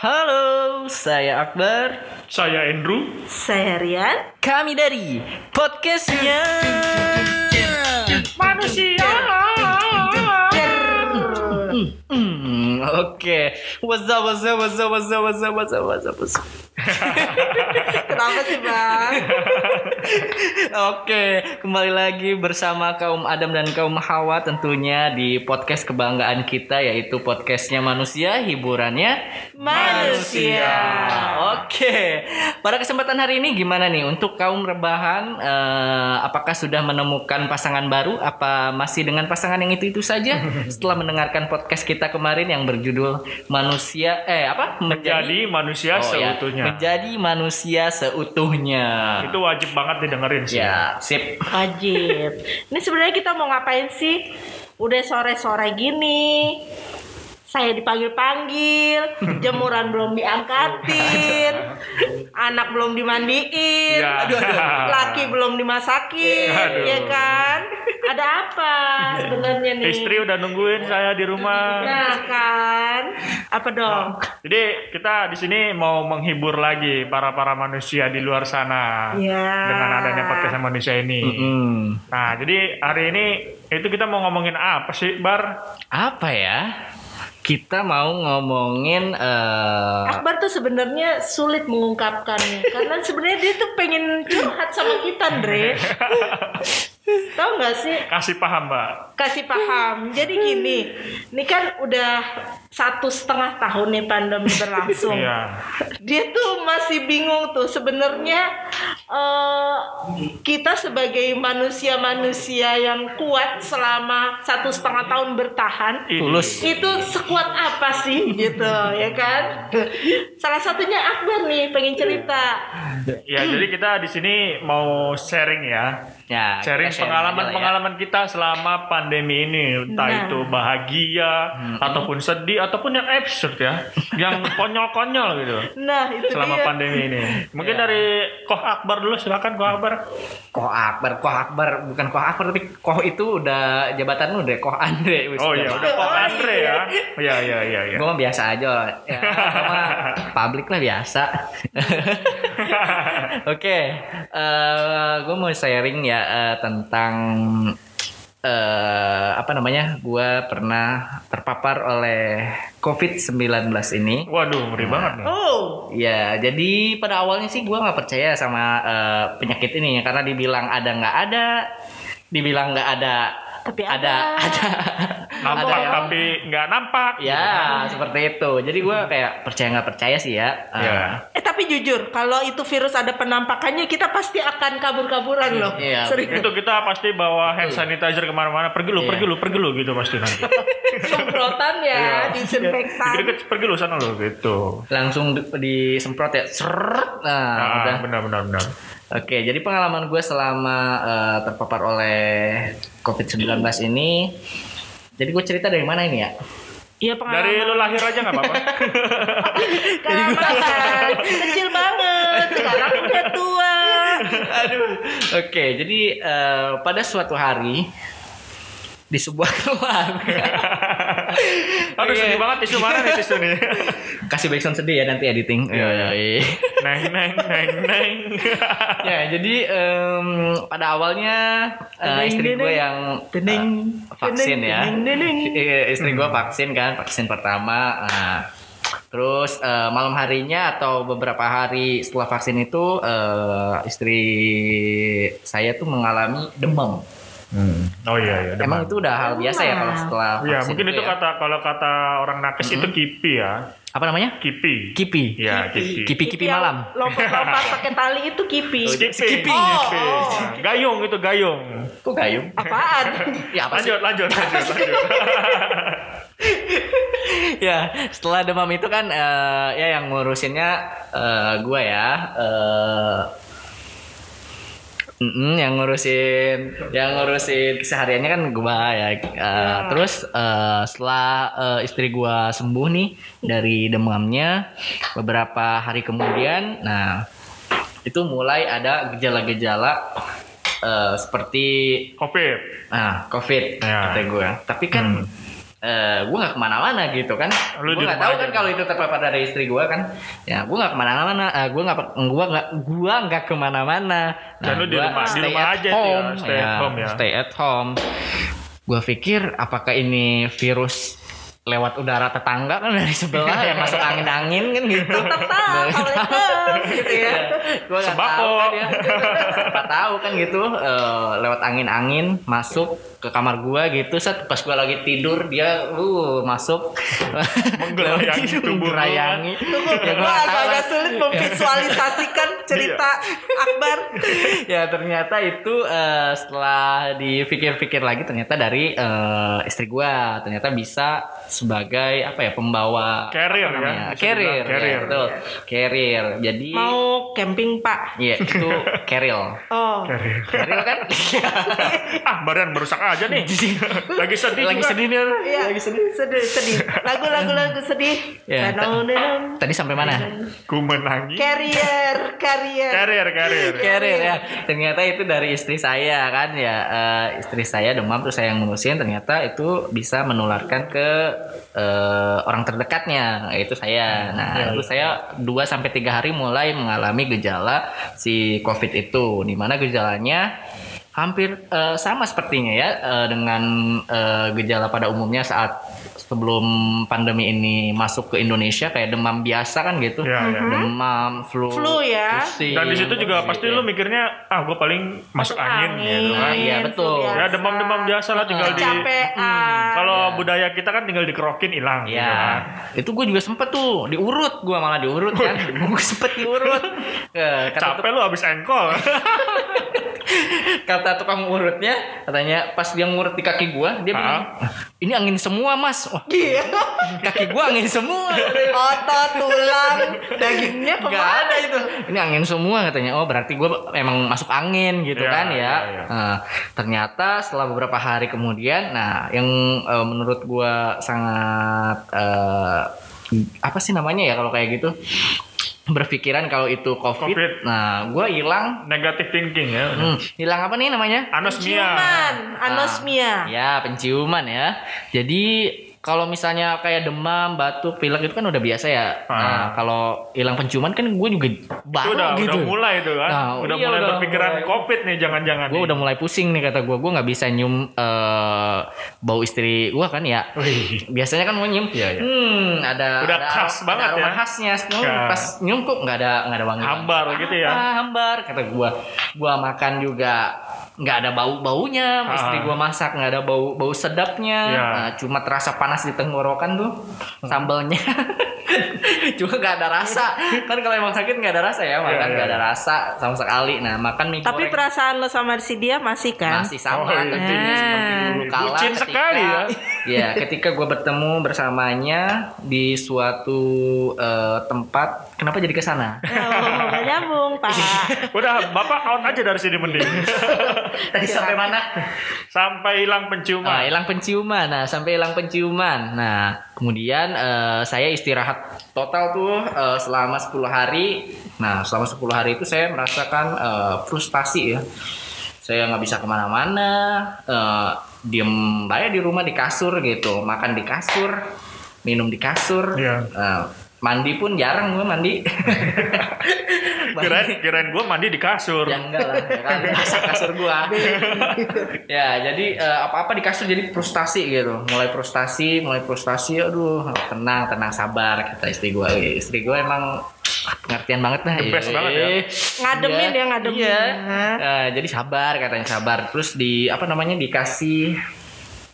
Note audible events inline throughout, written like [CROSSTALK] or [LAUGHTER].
Halo, saya Akbar. Saya Andrew. Saya Rian. Kami dari podcastnya Manusia. Hmm, Oke, what's up, what's up, what's up, what's up, what's up, what's up, what's up, what's [LAUGHS] up. [LAUGHS] Kenapa sih bang? Oke, kembali lagi bersama kaum Adam dan kaum Hawa tentunya di podcast kebanggaan kita yaitu podcastnya manusia, hiburannya Manusia. Oke, pada kesempatan hari ini gimana nih untuk kaum rebahan? eh, apakah sudah menemukan pasangan baru? Apa masih dengan pasangan yang itu itu saja? [LAUGHS] Setelah mendengarkan podcast kita kemarin yang berjudul manusia, eh apa? Menjadi manusia Oh, ya, seutuhnya. menjadi manusia seutuhnya. Itu wajib banget didengerin sih. Ya, sip. Wajib. Ini sebenarnya kita mau ngapain sih? Udah sore-sore gini. Saya dipanggil-panggil, [LAUGHS] jemuran belum diangkatin, [LAUGHS] anak belum dimandiin, Ya. Aduh, aduh. laki belum dimasakin, Aduh. ya kan? Ada apa sebenarnya nih? Istri udah nungguin saya di rumah. Nah kan, apa dong? Jadi kita di sini mau menghibur lagi para para manusia di luar sana Ya. dengan adanya podcast manusia ini. Hmm. Nah, jadi hari ini itu kita mau ngomongin apa sih, Bar? Apa ya? Kita mau ngomongin eh Akbar tuh sebenarnya sulit mengungkapkannya karena sebenarnya dia tuh pengen curhat sama kita, Andre. Tahu nggak sih? Kasih paham, Mbak. Kasih paham. Jadi gini, ini kan udah satu setengah tahun nih pandemi berlangsung. Iya. Dia tuh masih bingung tuh sebenarnya eh, kita sebagai manusia-manusia yang kuat selama satu setengah tahun bertahan. Tulus. itu sekuat apa sih gitu ya kan salah satunya Akbar nih pengen cerita Ya, jadi kita di sini mau sharing ya. Ya, sharing lah ya. pengalaman-pengalaman kita selama pandemi ini entah Nah. itu bahagia ataupun sedih ataupun yang absurd ya yang [LAUGHS] konyol-konyol gitu nah itu selama dia pandemi ini mungkin Ya. dari Koh Akbar dulu silakan Koh Akbar Koh Akbar, Koh Akbar bukan Koh Akbar tapi Koh itu udah jabatan lu deh, Koh Andre. oh iya udah Koh Oh, Andre ya iya iya iya iya Gue mah biasa aja, ya, gua [LAUGHS] publik lah biasa. [LAUGHS] Oke, gue mau sharing ya eh, tentang eh apa namanya? Gue pernah terpapar oleh COVID-19 ini. waduh ngeri banget nih oh Ya, jadi pada awalnya sih gue nggak percaya sama eh, penyakit ini karena dibilang ada nggak ada, dibilang nggak ada, Tapi ada, ada. ada, nampak ada yang- tapi nggak nampak Ya, seperti itu. Jadi gue kayak percaya nggak percaya sih ya. Eh, Ya. eh tapi jujur kalau itu virus ada penampakannya kita pasti akan kabur-kaburan loh Iya, serius itu kita pasti bawa hand sanitizer ke mana-mana pergi lu Iya. pergi lu pergi lu gitu pasti nanti [LAUGHS] semprotan ya disinfektan dikit-dikit pergi lu sana lu gitu Langsung di- disemprot ya. Seret. Nah, nah, udah. benar benar benar Oke, jadi pengalaman gue selama eh, terpapar oleh COVID-19 ini. Jadi gue cerita dari mana ini ya? Iya pengalaman dari lu lahir aja nggak apa-apa [LAUGHS] Kelamaan. kecil banget sekarang udah tua Aduh. Oke, jadi eh, pada suatu hari di sebuah keluarga. [LAUGHS] Aduh sedih banget tisu mana nih tisu nih [LAUGHS] Kasih backsound sedih ya nanti editing. Iya, iya. Yoi. Neng neng neng neng [LAUGHS] ya, jadi em, pada awalnya Teneng, istri gue yang eh, vaksin ya. Iya, istri gue vaksin kan, vaksin pertama. Nah, terus eh, malam harinya atau beberapa hari setelah vaksin itu eh, istri saya tuh mengalami demam. Oh iya iya Emang itu udah hal biasa ya kalau setelah Iya mungkin itu ya? kata kalau kata orang nakes itu kipi ya apa namanya? kipi Kipi. Iya kipi Kipi-kipi malam. lompat-lompat [LAUGHS] pakai tali itu kipi Skipping, Skipping. Oh, skipping. oh. Gayung itu gayung. Kok gayung? apaan [LAUGHS] Ya apa sih? Lanjut, lanjut, lanjut, [LAUGHS] lanjut. ya setelah demam itu kan eh, ya yang ngurusinnya eh, gua ya eh, mm-mm, yang ngurusin yang ngurusin kesehariannya kan gua ya Eh, terus eh, setelah eh, istri gua sembuh nih dari demamnya beberapa hari kemudian nah itu mulai ada gejala-gejala eh, seperti Covid. nah covid Ya. kata gue tapi kan eh gue nggak ke mana-mana gitu kan. Lu gue nggak tahu kan kalau itu terpapar dari istri gue kan. Ya gue nggak ke mana-mana eh, gue nggak gue nggak gue nggak ke mana-mana. Dan lu di rumah- di stay rumah at aja ya, home, stay at home ya. stay at home. Gue pikir apakah ini virus lewat udara tetangga kan dari sebelah yang masuk angin-angin kan gitu Tetap, Assalamualaikum gitu ya. [LAUGHS] gue nggak Sembako. tahu kan ya Nggak tahu kan gitu eh, lewat angin-angin masuk ke kamar gua gitu set pas gua lagi tidur dia uh masuk Menggelayangi tubuh kan. menggelayangi. Tunggu, ya nggak tahu agak-agak sulit memvisualisasikan cerita Akbar. [LAUGHS] ya ternyata itu eh, setelah dipikir-pikir lagi ternyata dari eh, istri gua ternyata bisa sebagai apa ya pembawa Carrier ya, bisa carrier carrier. ya, betul carrier jadi Mau camping Pak. Iya itu [LAUGHS] carrier Oh. Carrier. carrier kan [LAUGHS] ah badan merusak aja nih [LAUGHS] lagi sedih lagi juga. sedih nih Iya, sedih, sedih, sedih. Lagu-lagu lagu sedih. Ya, tadi sampai mana ku menangis Carrier, carrier. carrier carrier carrier ya ternyata itu dari istri saya kan ya eh, istri saya demam terus saya yang ngurusin ternyata itu bisa menularkan ke eh, orang terdekatnya yaitu saya. Nah itu saya 2 sampai tiga hari mulai mengalami gejala si covid itu di mana gejalanya hampir eh, sama sepertinya ya eh, dengan eh, gejala pada umumnya saat sebelum pandemi ini masuk ke Indonesia kayak demam biasa kan gitu Ya, ya. demam flu Flu ya. pusing, dan di situ juga pasti gitu lu ya. mikirnya ah gue paling masuk, angin, gitu kan Iya, betul. ya demam-demam biasa lah tinggal di Capean. kalau Iya. budaya kita kan tinggal dikerokin hilang gitu Ya, kan itu gue juga sempet tuh diurut, gue malah diurut kan, [LAUGHS] gue sempet diurut. Kata, capek lu habis engkol [LAUGHS] kata tukang urutnya, katanya pas dia ngurut di kaki gue, dia bilang, ini angin semua mas, Wah, Iya. [LAUGHS] kaki gue angin semua. Otot, tulang, dagingnya Gak ke mana? ada itu. Ini angin semua katanya. Oh berarti gue emang masuk angin gitu Iya, kan ya. iya, iya. Nah, ternyata setelah beberapa hari kemudian, nah yang eh, menurut gue sangat eh, apa sih namanya ya kalau kayak gitu berpikiran kalau itu COVID. COVID. Nah, gue hilang. negatif thinking ya Hmm, hilang apa nih namanya? anosmia Ciuman, anosmia. Ya, penciuman ya. Jadi kalau misalnya kayak demam, batuk, pilek itu kan udah biasa ya. Nah, Ah. kalau hilang penciuman kan gue juga itu baru udah gitu. udah mulai tuh kan Nah, udah iya, mulai udah berpikiran mulai. covid nih jangan-jangan Gue udah mulai pusing nih kata gue. Gue nggak bisa nyium eh, bau istri gue kan ya. Wih. Biasanya kan gue nyium. Iya, iya. Hmm, ada Udah ada, khas ada banget aroma ya. khasnya. Hmm, Ya. Pas nyium kok nggak ada nggak ada wangi. Hambar gitu ya. Ah, hambar kata gue. Gue makan juga nggak ada bau baunya. Ah. Istri gue masak nggak ada bau bau sedapnya. Ya. Nah, cuma terasa panas di tenggorokan tuh sambelnya. [LAUGHS] cuma nggak ada rasa. Kan kalau emang sakit nggak ada rasa ya makan Iya, nggak iya. ada rasa sama sekali. Nah makan mie Tapi goreng perasaan lo sama si dia masih kan? masih sama Oh, iya. tentunya seperti dulu kala Bucin ketika- sekali ya. ya ketika gue bertemu bersamanya di suatu eh, tempat kenapa jadi ke sana Oh, nyambung, Pak. udah bapak out aja dari sini mending [LAUGHS] [LAUGHS] tadi sampai mana sampai hilang Nah, penciuman hilang penciuman. Nah, sampai hilang penciuman. Nah, kemudian eh, saya istirahat total tuh eh, selama 10 hari. Nah, selama 10 hari itu saya merasakan eh, frustasi ya. Saya nggak bisa ke mana-mana. eh, diem aja di rumah di kasur gitu. Makan di kasur, minum di kasur. Iya. Eh, mandi pun jarang gue [LAUGHS] mandi. kirain kirain gue mandi di kasur Ya enggak lah, ya kan kasur gua. [LAUGHS] ya, jadi eh, apa-apa di kasur jadi frustasi gitu. Mulai frustasi, mulai frustasi, aduh, tenang, tenang, sabar kata istri gua. Eh, Istri gua emang pengertian banget lah. The best Eh, banget ya. Ngademin ya, ngademin. Iya. Eh, jadi sabar katanya sabar. Terus di apa namanya dikasih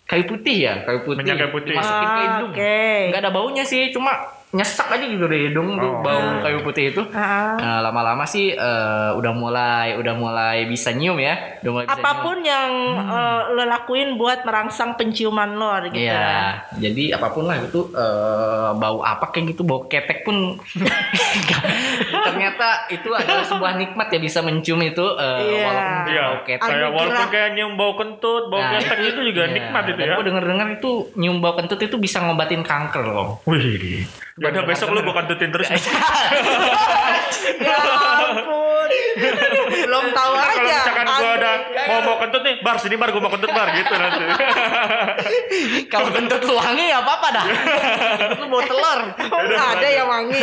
kayu putih ya, kayu putih. Minyak kayu putih. Dimasukin ke hidung. Oke. Nggak ada baunya sih, cuma nyesek aja gitu di hidung tuh Oh. bau kayu putih itu. Ah. Nah, lama-lama sih eh, udah mulai udah mulai bisa nyium ya. Udah mulai bisa Apa pun yang eh, lo lakuin buat merangsang penciuman lo nyium. gitu Iya, ya. jadi apa pun lah itu eh, bau apa kayak gitu, bau ketek pun [LAUGHS] ternyata itu adalah sebuah nikmat ya bisa mencium itu eh, Iya. walaupun Iya, bau ketek. kayak walaupun kayak nyium bau kentut, bau Nah, ketek itu juga Iya, nikmat itu dan ya. gue denger-dengar itu nyium bau kentut itu bisa ngobatin kanker loh. Wih, ya udah besok lu gue kentutin terus. [LAUGHS] ya ampun belum tahu aja kalau misalkan gue ada mau mau kentut nih, bar sini bar gue mau kentut bar gitu nanti. [LAUGHS] Kalau kentut lu wangi ya apa-apa dah. Lu bau telur. Oh, nggak ada yang wangi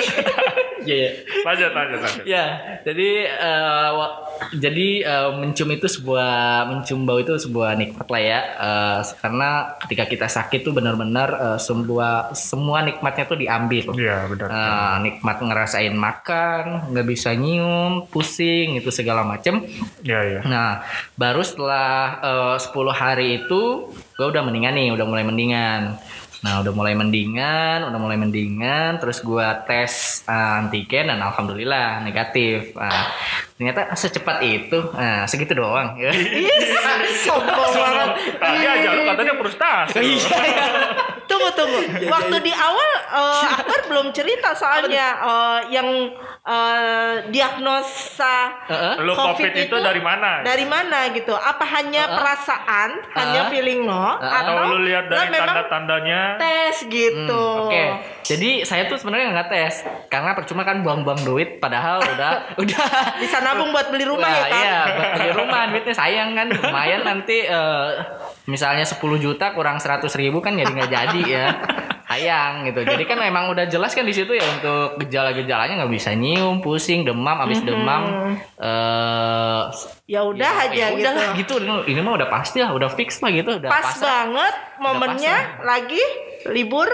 Iya, [LAUGHS] iya. lanjut lanjut lanjut. Ya, jadi eh, wa- jadi eh, mencium itu sebuah mencium bau itu sebuah nikmat lah ya. Eh, karena ketika kita sakit tuh benar-benar eh, sebuah semua nikmatnya tuh diambil. Iya benar. Eh, nikmat ngerasain makan, nggak bisa nyium, pusing itu segala macem. Iya iya. Nah, baru setelah eh, 10 hari itu gue udah mendingan nih, udah mulai mendingan. Nah, udah mulai mendingan, udah mulai mendingan, terus gua tes eh, antigen dan alhamdulillah negatif. Nah, ternyata secepat itu, nah, segitu doang. ya. [LAUGHS] Sombong banget Tadi aja lu katanya frustasi. tunggu tunggu waktu di awal eh, Akbar belum cerita soalnya eh, yang eh, diagnosa Heeh. Lu COVID itu dari mana? dari mana gitu apa hanya Heeh. perasaan hanya Heeh. feeling no Heeh. atau Atau lu lihat dari lo memang tanda-tandanya? tes gitu Hmm, Oke, jadi saya tuh sebenarnya nggak tes karena percuma kan buang-buang duit, padahal udah [LAUGHS] udah bisa nabung buat beli rumah Wah, ya kan Iya, buat beli rumah duitnya sayang kan. Lumayan nanti eh, misalnya 10 juta kurang 100 ribu kan jadi nggak jadi ya. [LAUGHS] Sayang gitu. Jadi kan memang udah jelas kan di situ ya untuk gejala-gejalanya nggak bisa nyium, pusing, demam, habis demam eh ya udah ya, aja ya gitu udah lah gitu. Ini mah udah pasti lah, udah fix lah gitu, udah pas pasrah. banget momennya lagi libur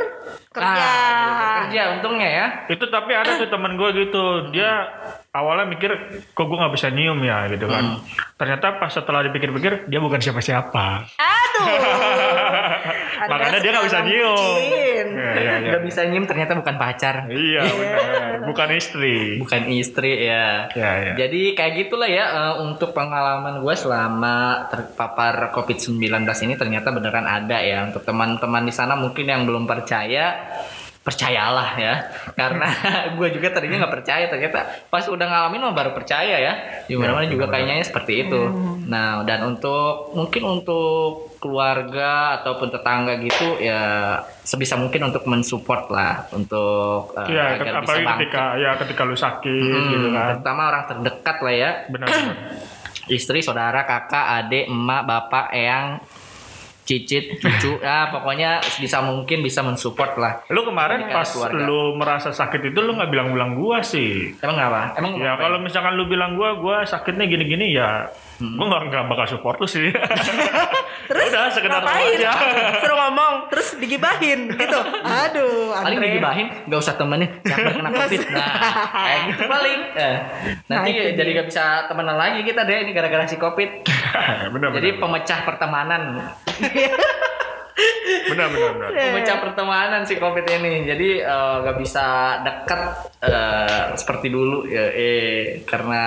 kerja Nah, kerja untungnya ya. Itu tapi ada tuh temen gue gitu, dia awalnya mikir kok gue nggak bisa nyium ya gitu kan. Ternyata pas setelah dipikir-pikir dia bukan siapa-siapa. aduh [LAUGHS] Anda Makanya dia nggak bisa nyium. Iya, iya, iya. Nggak bisa nyium ternyata bukan pacar. Iya benar, bukan istri. Bukan istri ya. Ya, ya. Jadi kayak gitulah ya eh, untuk pengalaman gue selama terpapar COVID-19 ini ternyata beneran ada ya. Untuk teman-teman di sana mungkin yang belum percaya, percayalah ya. Karena [LAUGHS] gue juga tadinya nggak percaya ternyata pas udah ngalamin mah baru percaya ya. Di mana-mana Ya, juga kayaknya seperti itu. Nah, dan untuk mungkin untuk keluarga ataupun tetangga gitu ya sebisa mungkin untuk mensupport lah untuk eh, Iya, agar bisa bangkit. ketika ya ketika lu sakit Hmm, gitu kan. terutama orang terdekat lah ya Benar. benar. [CLEARS THROAT] istri saudara kakak adik emak bapak eyang cicit cucu ya pokoknya bisa mungkin bisa mensupport lah Lu kemarin pas keluarga. lu merasa sakit itu lu nggak bilang-bilang gua sih. emang apa emang Ya apa? kalau misalkan lu bilang gua gua sakitnya gini-gini ya Hmm. gua nggak nggak bakal support lu sih. [LAUGHS] terus Udah, sekedar ngapain? aja. suruh ngomong terus digibahin gitu. Aduh paling Andre digibahin nggak usah temenin siapa kena covid? Nah kayak gitu paling. Eh, nanti Nah, jadi gak bisa temenan lagi kita deh ini gara-gara si covid. [LAUGHS] Benar jadi benar. pemecah pertemanan [LAUGHS] Benar benar benar. pemecah pertemanan si covid ini. Jadi eh, nggak bisa dekat eh, seperti dulu. Ya eh karena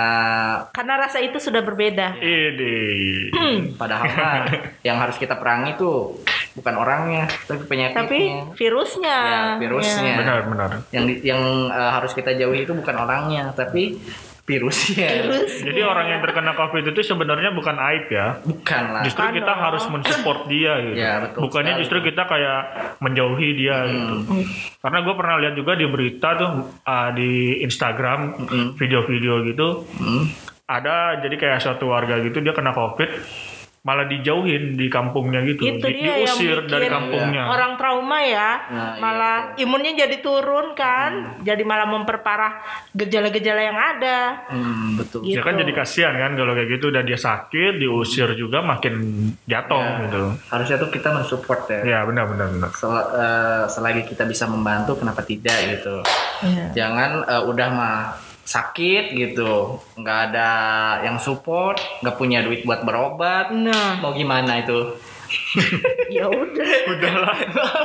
karena rasa itu sudah berbeda. Ide. [CLEARS THROAT] padahal mah yang harus kita perangi tuh bukan orangnya tapi penyakitnya. Tapi virusnya. Ya virusnya. Benar benar. yang di- yang eh, harus kita jauhi itu bukan orangnya tapi virusnya virus Jadi orang yang terkena COVID itu sebenarnya bukan aib ya. bukan lah Justru Bukan kita dong. harus mensupport [CLEARS THROAT] dia gitu. Ya, betul Bukannya sekali. justru kita kayak menjauhi dia gitu. Karena gue pernah lihat juga di berita tuh uh, di Instagram video-video gitu Hmm. ada jadi kayak suatu warga gitu dia kena COVID malah dijauhin di kampungnya gitu. itu Di- dia diusir bikin dari kampungnya. orang trauma ya Nah, iya, malah imunnya jadi turun kan jadi malah memperparah gejala-gejala yang ada Hmm, betul Gitu. Ya kan jadi kasihan kan kalau kayak gitu udah dia sakit diusir juga makin jatuh Ya. gitu. harusnya tuh kita mensupport ya Ya benar benar benar. Sel- eh, selagi kita bisa membantu kenapa tidak gitu Iya. jangan eh, udah mah sakit gitu. Nggak ada yang support nggak punya duit buat berobat. Nah. Mau gimana itu? [LAUGHS] Ya udah. Udahlah.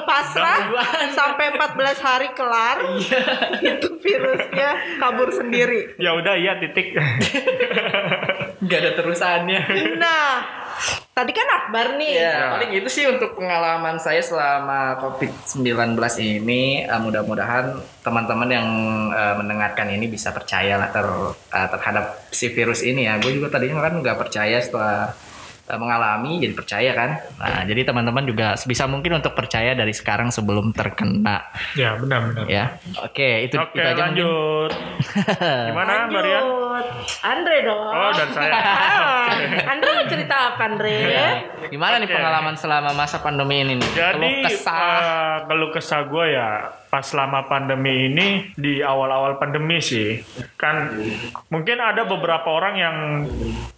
pasrah. Sampai 14 hari kelar. Iya. itu virusnya kabur sendiri. Ya udah iya titik. [LAUGHS] nggak ada terusannya. Nah Tadi kan Akbar nih. Ya, paling itu sih untuk pengalaman saya selama COVID-19 ini. Eh, mudah-mudahan teman-teman yang eh, mendengarkan ini bisa percaya lah ter, eh, terhadap si virus ini ya. Gue juga tadinya kan nggak percaya setelah mengalami jadi percaya kan. Nah, jadi teman-teman juga sebisa mungkin untuk percaya dari sekarang sebelum terkena Ya benar-benar. ya. Oke, itu Oke itu aja lanjut. [LAUGHS] Gimana? Lanjut. Andre dong. Oh dan saya. [LAUGHS] Andre mau cerita apa Andre? Ya. Gimana nih Oke. pengalaman selama masa pandemi ini nih? Jadi Keluh kesah. eh, keluh kesah gue ya pas selama pandemi ini di awal-awal pandemi sih kan mungkin ada beberapa orang yang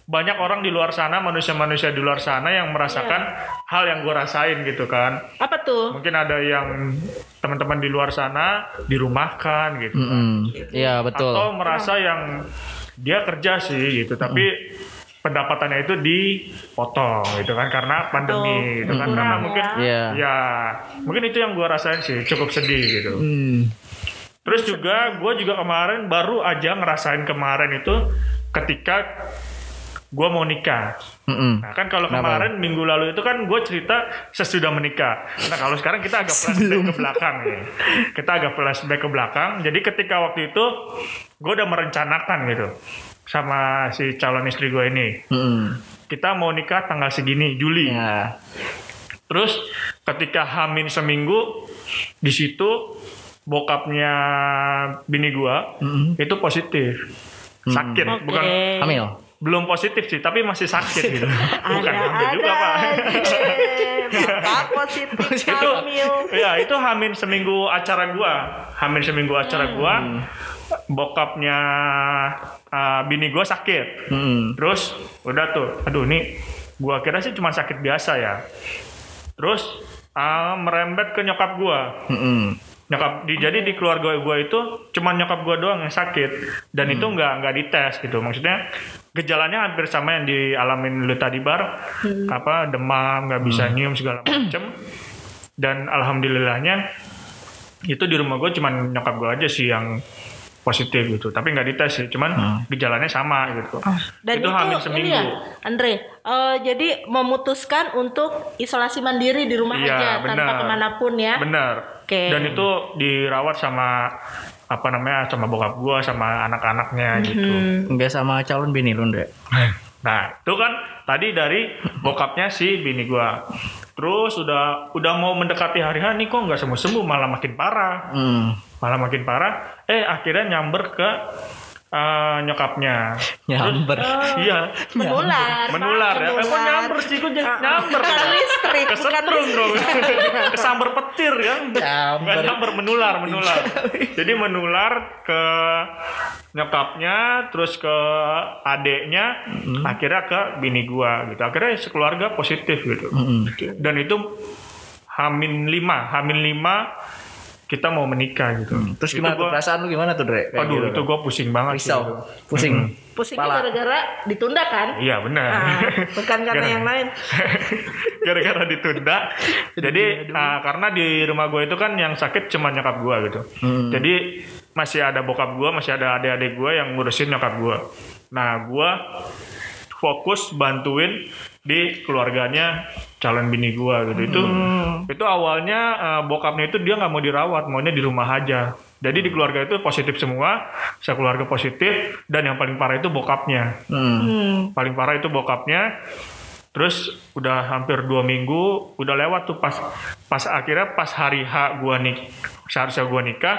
banyak orang di luar sana manusia-manusia di luar sana yang merasakan hal yang gue rasain gitu kan Apa tuh? mungkin ada yang teman-teman di luar sana dirumahkan gitu kan. Mm-mm. Iya, betul. atau merasa yang dia kerja sih gitu tapi pendapatannya itu dipotong gitu kan karena pandemi gitu kan karena mungkin ya. Iya. ya mungkin itu yang gua rasain sih cukup sedih gitu Hmm. terus juga gue juga kemarin baru aja ngerasain kemarin itu ketika gua mau nikah Mm-mm. Nah kan kalau Kenapa? kemarin minggu lalu itu kan gue cerita sesudah menikah. Nah kalau sekarang kita agak flashback ke belakang nih. Kita agak flashback ke belakang. Jadi ketika waktu itu gue udah merencanakan gitu sama si calon istri gue ini. Mm-mm. Kita mau nikah tanggal segini Juli. Ya. Terus ketika hamin seminggu di situ bokapnya bini gue Mm-mm. itu positif. Sakit, Oke. bukan Hamil. belum positif sih, tapi masih sakit gitu. [LAUGHS] Bukan ada hamil ada juga pak. [LAUGHS] positif itu hamil. ya itu hamin seminggu acara gua hamin seminggu acara gua bokapnya uh, bini gua sakit. Mm-mm. terus udah tuh aduh nih gua kira sih cuma sakit biasa ya. Terus uh, merembet ke nyokap gua. Mm-mm. nyokap di jadi di keluarga gua itu cuma nyokap gua doang yang sakit. Dan itu nggak nggak dites gitu. Maksudnya gejalanya hampir sama yang dialamin lu tadi bar. Apa demam nggak bisa nyium segala macem. Dan alhamdulillahnya itu di rumah gue cuman nyokap gue aja sih yang positif gitu tapi nggak dites sih cuman gejalanya sama gitu Dan itu itu, hamil ini seminggu ya, Andre. eh, jadi memutuskan untuk isolasi mandiri di rumah Iya, aja tanpa benar. ke mana pun ya. bener Oke. dan itu dirawat sama apa namanya sama bokap gue sama anak-anaknya gitu Hmm. Enggak sama calon bini lu, Ndre. [LAUGHS] Nah, itu kan tadi dari bokapnya si bini gua. Terus udah udah mau mendekati hari H nih kok nggak sembuh-sembuh malah makin parah. Hmm. Malah makin parah. Eh akhirnya nyamber ke eh, nyokapnya. Nyamber. Iya. [LAUGHS] Menular. Menular ya. Eh, kok nyamber sih? Kok jadi nyamber? Bukan listrik, bukan Kesetrum dong. [LAUGHS] Kesamber petir kan. Nyamber. Bukan nyamber, menular, menular. [LAUGHS] Jadi menular ke nyokapnya, terus ke adeknya, akhirnya ke bini gua gitu. Akhirnya sekeluarga positif gitu. Mm-mm. Dan itu hamin lima, hamin lima kita mau menikah gitu. Terus Itu gimana tuh perasaan lu gimana tuh, Dre? Kayak Aduh, gitu. itu gue pusing banget sih risau, itu. pusing. Pusingnya Kepala. gara-gara ditunda kan? Iya benar. Ah, [LAUGHS] bukan karena Gara- yang lain. [LAUGHS] Gara-gara ditunda. [LAUGHS] Jadi ah, karena di rumah gue itu kan yang sakit cuma nyokap gue gitu. Hmm. Jadi masih ada bokap gue, masih ada adik-adik gue yang ngurusin nyokap gue. Nah gue fokus bantuin di keluarganya calon bini gue gitu. Itu itu awalnya ah, bokapnya itu dia nggak mau dirawat, maunya di rumah aja. Jadi di keluarga itu positif semua, sekeluarga positif, dan yang paling parah itu bokapnya Hmm. Hmm. paling parah itu bokapnya terus udah hampir dua minggu udah lewat tuh pas pas akhirnya pas hari H gua nih seharusnya gua nikah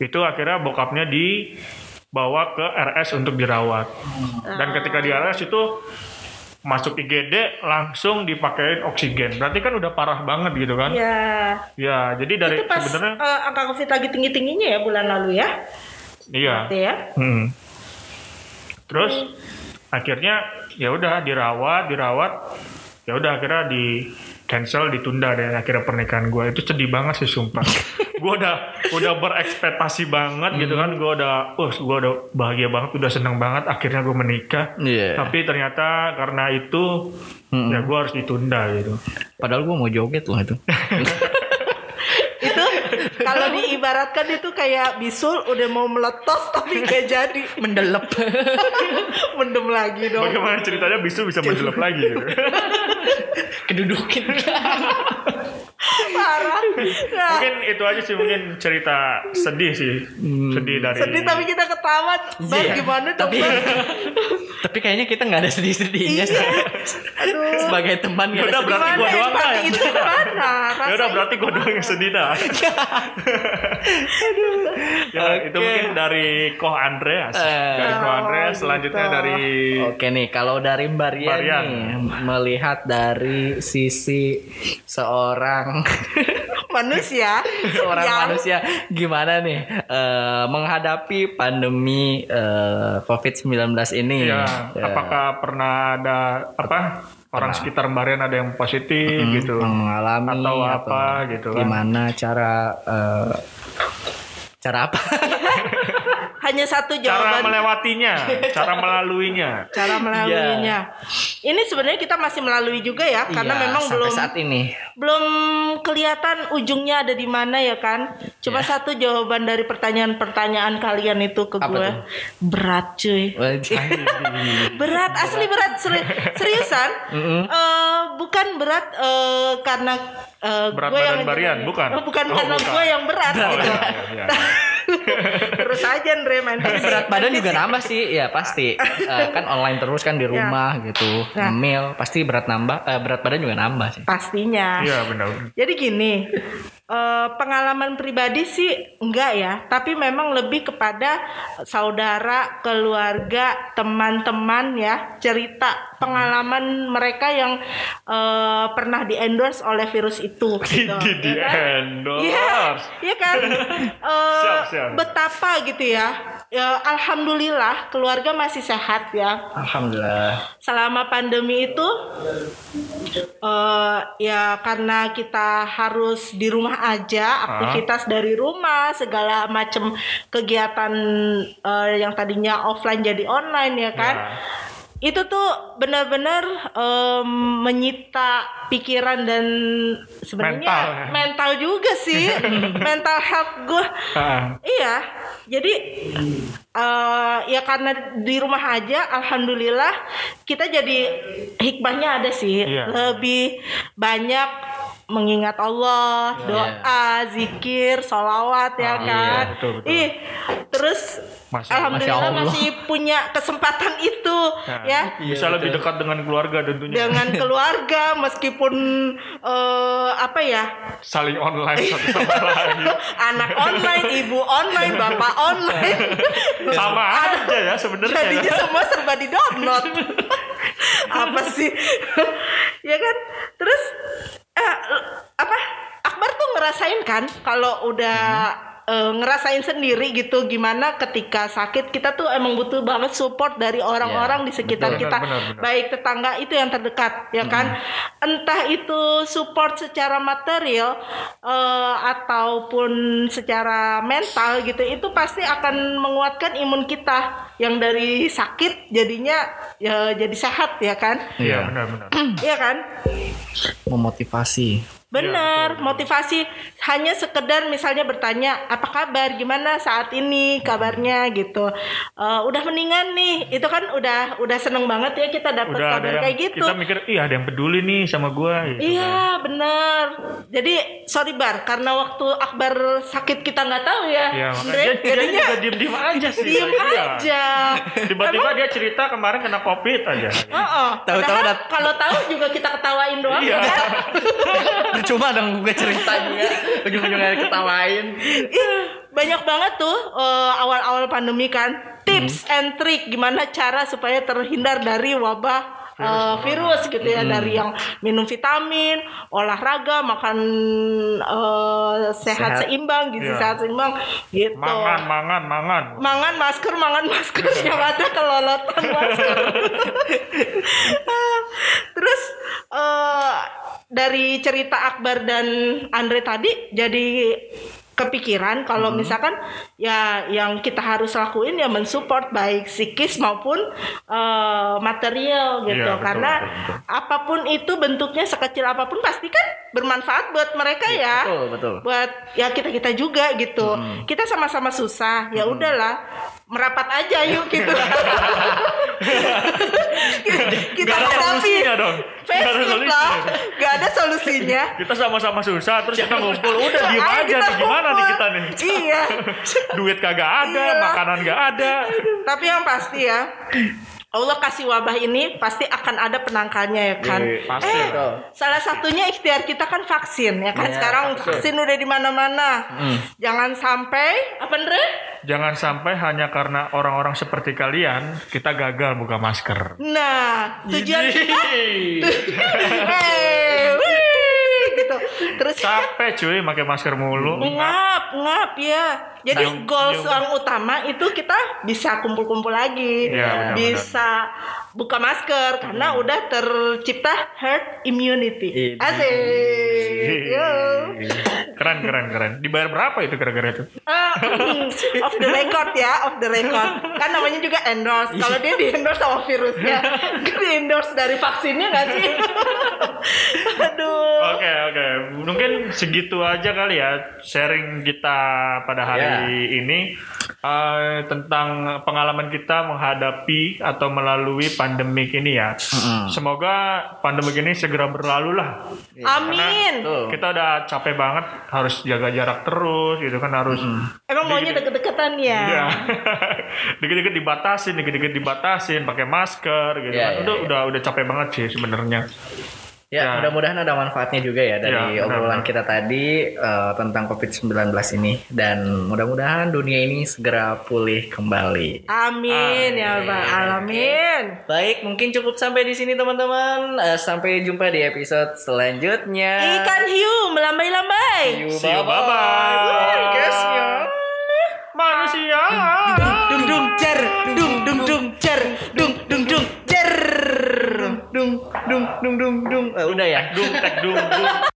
itu akhirnya bokapnya dibawa ke RS untuk dirawat dan ketika di RS itu masuk IGD langsung dipakein oksigen berarti kan udah parah banget gitu kan Ya, ya jadi dari itu pas sebenarnya eh, angka COVID lagi tinggi-tingginya ya bulan lalu ya. iya Berarti ya. Hmm. Terus akhirnya ya udah dirawat, dirawat. Ya udah akhirnya di cancel, ditunda dan akhirnya pernikahan gue itu sedih banget sih sumpah. [LAUGHS] gue udah udah berekspektasi banget gitu kan, gue udah, uh, gue udah bahagia banget, udah seneng banget. Akhirnya gue menikah. Iya. Tapi ternyata karena itu Mm-mm. ya gue harus ditunda gitu. Padahal gua mau joget loh itu. [LAUGHS] Kalau diibaratkan itu kayak bisul udah mau meletos tapi gak jadi Mendelep. [LAUGHS] mendem lagi dong Bagaimana ceritanya bisu bisa menjelap lagi gitu. [LAUGHS] Kedudukin. [LAUGHS] parah nah, mungkin itu aja sih mungkin cerita sedih sih. Sedih dari sedih tapi kita ketawa Bar Iya. gimana dong Tapi [LAUGHS] tapi kayaknya kita nggak ada sedih-sedihnya. Iya. [LAUGHS] Aduh. Sebagai teman nggak ada Yaudah, berarti gua doang yang itu gimana Ya udah berarti gue doang yang sedih dah. ya itu Oke. mungkin dari Koh Andreas. Eh. dari Koh Oh, Andreas gitu. selanjutnya dari Oke nih, kalau dari Mbak Rian, Mbak Rian. nih melihat dari sisi seorang [LAUGHS] manusia. Seorang yang manusia. Gimana nih eh, menghadapi pandemi eh, COVID-19 ini? ya, Ya, apakah pernah ada apa orang sekitar Mbak Rian ada yang positif gitu? Mengalami atau apa gitu kan. Gimana cara eh, cara apa? [LAUGHS] hanya satu cara jawaban melewatinya, [LAUGHS] cara melaluinya. cara melaluinya. Ini sebenarnya kita masih melalui juga ya, karena Iya, memang belum saat ini. belum kelihatan ujungnya ada di mana ya kan. Cuma Iya. satu jawaban dari pertanyaan-pertanyaan kalian itu ke Apa gue tuh? berat cuy. [LAUGHS] Berat asli berat Seri- seriusan. Eh, bukan berat eh, karena eh, Berat gue yang Barian, bukan? Oh, bukan Oh, karena bukan. gue yang berat. Oh, gitu. iya, iya, iya. Terus aja Andre main Tapi fisik, berat main badan juga fisik. nambah sih, ya pasti. [LAUGHS] Eh, kan online terus kan di rumah gitu, Nah. ngemil, pasti berat nambah, eh, berat badan juga nambah sih. Pastinya. Iya benar. Jadi gini, eh, pengalaman pribadi sih enggak ya, tapi memang lebih kepada saudara, keluarga, teman-teman ya, cerita pengalaman mereka yang eh, pernah di endorse oleh virus itu. Gitu, Di di ya kan? endorse. Iya, iya kan. [LAUGHS] Eh, Siap, siap. Betapa gitu ya. Ya, Alhamdulillah keluarga masih sehat ya Alhamdulillah. selama pandemi itu eh ya karena kita harus di rumah aja aktivitas dari rumah segala macam kegiatan eh, yang tadinya offline jadi online ya kan? Ya. itu tuh benar-benar em, menyita pikiran dan sebenarnya Mental, ya. mental juga sih. [LAUGHS] Mental health gue Ah, Iya, jadi eh ya karena di rumah aja, alhamdulillah kita jadi hikmahnya ada sih, Iya. lebih banyak mengingat Allah, doa, zikir, sholawat ya Ah, iya, kan. betul, betul. Ih, terus Masya- alhamdulillah Masya Allah. masih punya kesempatan itu Nah, ya bisa lebih dekat dengan keluarga tentunya. dengan [LAUGHS] keluarga meskipun eh apa ya Saling online satu sama [LAUGHS] lain. anak online, ibu online, bapak online. Sama aja ya sebenarnya. Jadinya ya. semua serba di download. [LAUGHS] apa sih? [LAUGHS] ya kan? Terus eh, apa? Akbar tuh ngerasain kan kalau udah eh, ngerasain sendiri gitu gimana ketika sakit kita tuh emang butuh banget support dari orang-orang Ya, di sekitar betul. kita Benar, benar, benar. baik tetangga itu yang terdekat ya kan entah itu support secara material eh, ataupun secara mental gitu itu pasti akan menguatkan imun kita yang dari sakit jadinya ya jadi sehat ya kan Iya benar-benar. Iya kan Memotivasi. Benar, motivasi hanya sekedar misalnya bertanya apa kabar, gimana saat ini kabarnya gitu. Eh, udah mendingan nih, itu kan udah udah seneng banget ya kita dapat kabar yang kayak gitu. kita mikir, iya ada yang peduli nih sama gua. Gitu, kan. Iya benar. Jadi sorry bar, karena waktu Akbar sakit kita nggak tahu ya. Iya, makanya dia, jadinya juga diem-diem aja sih. [LAUGHS] diem Iya. aja. Tiba-tiba dia cerita kemarin kena covid aja. Oh, Tahu-tahu padahal dat- kalau tahu juga kita ketawain doang Iya. kan. [LAUGHS] Cuma dong gue cerita juga, ujung-ujungnya ketawain. Banyak banget tuh eh, awal-awal pandemi kan. Tips and trick gimana cara supaya terhindar dari wabah eh, virus gitu ya dari yang minum vitamin, olahraga, makan eh, sehat, Sehat. seimbang, gizi Iya. sehat seimbang gitu. Mangan, mangan, mangan. Mangan masker, mangan masker [LAUGHS] yang ada kelolotan masker. [LAUGHS] Terus eh, dari cerita Akbar dan Andre tadi jadi kepikiran kalau misalkan ya yang kita harus lakuin ya mensupport baik psikis maupun eh, material gitu. Iya, betul, karena betul, betul. apa pun itu bentuknya sekecil apa pun pasti kan bermanfaat buat mereka ya. Iya, Betul, betul. buat ya kita kita juga gitu. Kita sama-sama susah ya udahlah merapat aja yuk gitu [LAUGHS] kita hadapi solusinya dong. Gak ada Facebook solusinya. lah gak ada solusinya [LAUGHS] Kita sama-sama susah terus kita ngumpul udah diem Ayo aja kita nih gimana nih kita nih. iya [LAUGHS] Duit kagak ada, Iya. makanan gak ada. tapi yang pasti ya Allah kasih wabah ini pasti akan ada penangkalnya ya kan. Iya, pasti. Eh, salah satunya ikhtiar kita kan vaksin ya kan. Iya, Sekarang vaksin. vaksin udah di mana-mana. Hmm. Jangan sampai apa Andre? Jangan sampai hanya karena orang-orang seperti kalian kita gagal buka masker. Nah, tujuan kita [LAUGHS] Hey. Terus Capek cuy pakai masker mulu. ngap, ngap ya. Jadi Nah, goals utama itu kita bisa kumpul-kumpul lagi, benar-benar. bisa buka masker karena udah tercipta herd immunity. Iya. Asik. Yo. Keren keren keren. Dibayar berapa itu gara-gara itu? Ah, off the record ya, off the record. Kan namanya juga endorse. Kalau dia di endorse sama virusnya, di endorse dari vaksinnya nggak sih? [LAUGHS] Aduh. Oke oke, mungkin segitu aja kali ya sharing kita pada hari Ya. ini eh, tentang pengalaman kita menghadapi atau melalui pandemik ini ya. Semoga pandemik ini segera berlalu lah. Amin. Tuh. Kita udah capek banget, harus jaga jarak terus, gitu kan harus. Emang maunya deket-deketan ya? Iya. [LAUGHS] dikit-dikit dibatasin, dikit-dikit dibatasin, pakai masker gitu Iya, kan. iya, udah iya. udah udah capek banget sih sebenarnya. Ya, Ya. mudah-mudahan ada manfaatnya juga ya dari Ya, obrolan benar-benar. kita tadi eh, tentang COVID-19 ini dan mudah-mudahan dunia ini segera pulih kembali. Amin ya Bang. Alamin. Baik, mungkin cukup sampai di sini teman-teman. Eh, sampai jumpa di episode selanjutnya. Ikan hiu melambai-lambai. See you, bye-bye. Manusia. Dung dung cer, dung dung dung cer, dung dung dung cer. Dung dung dung dung dung. Eh, udah ya. Dung tek dung dung.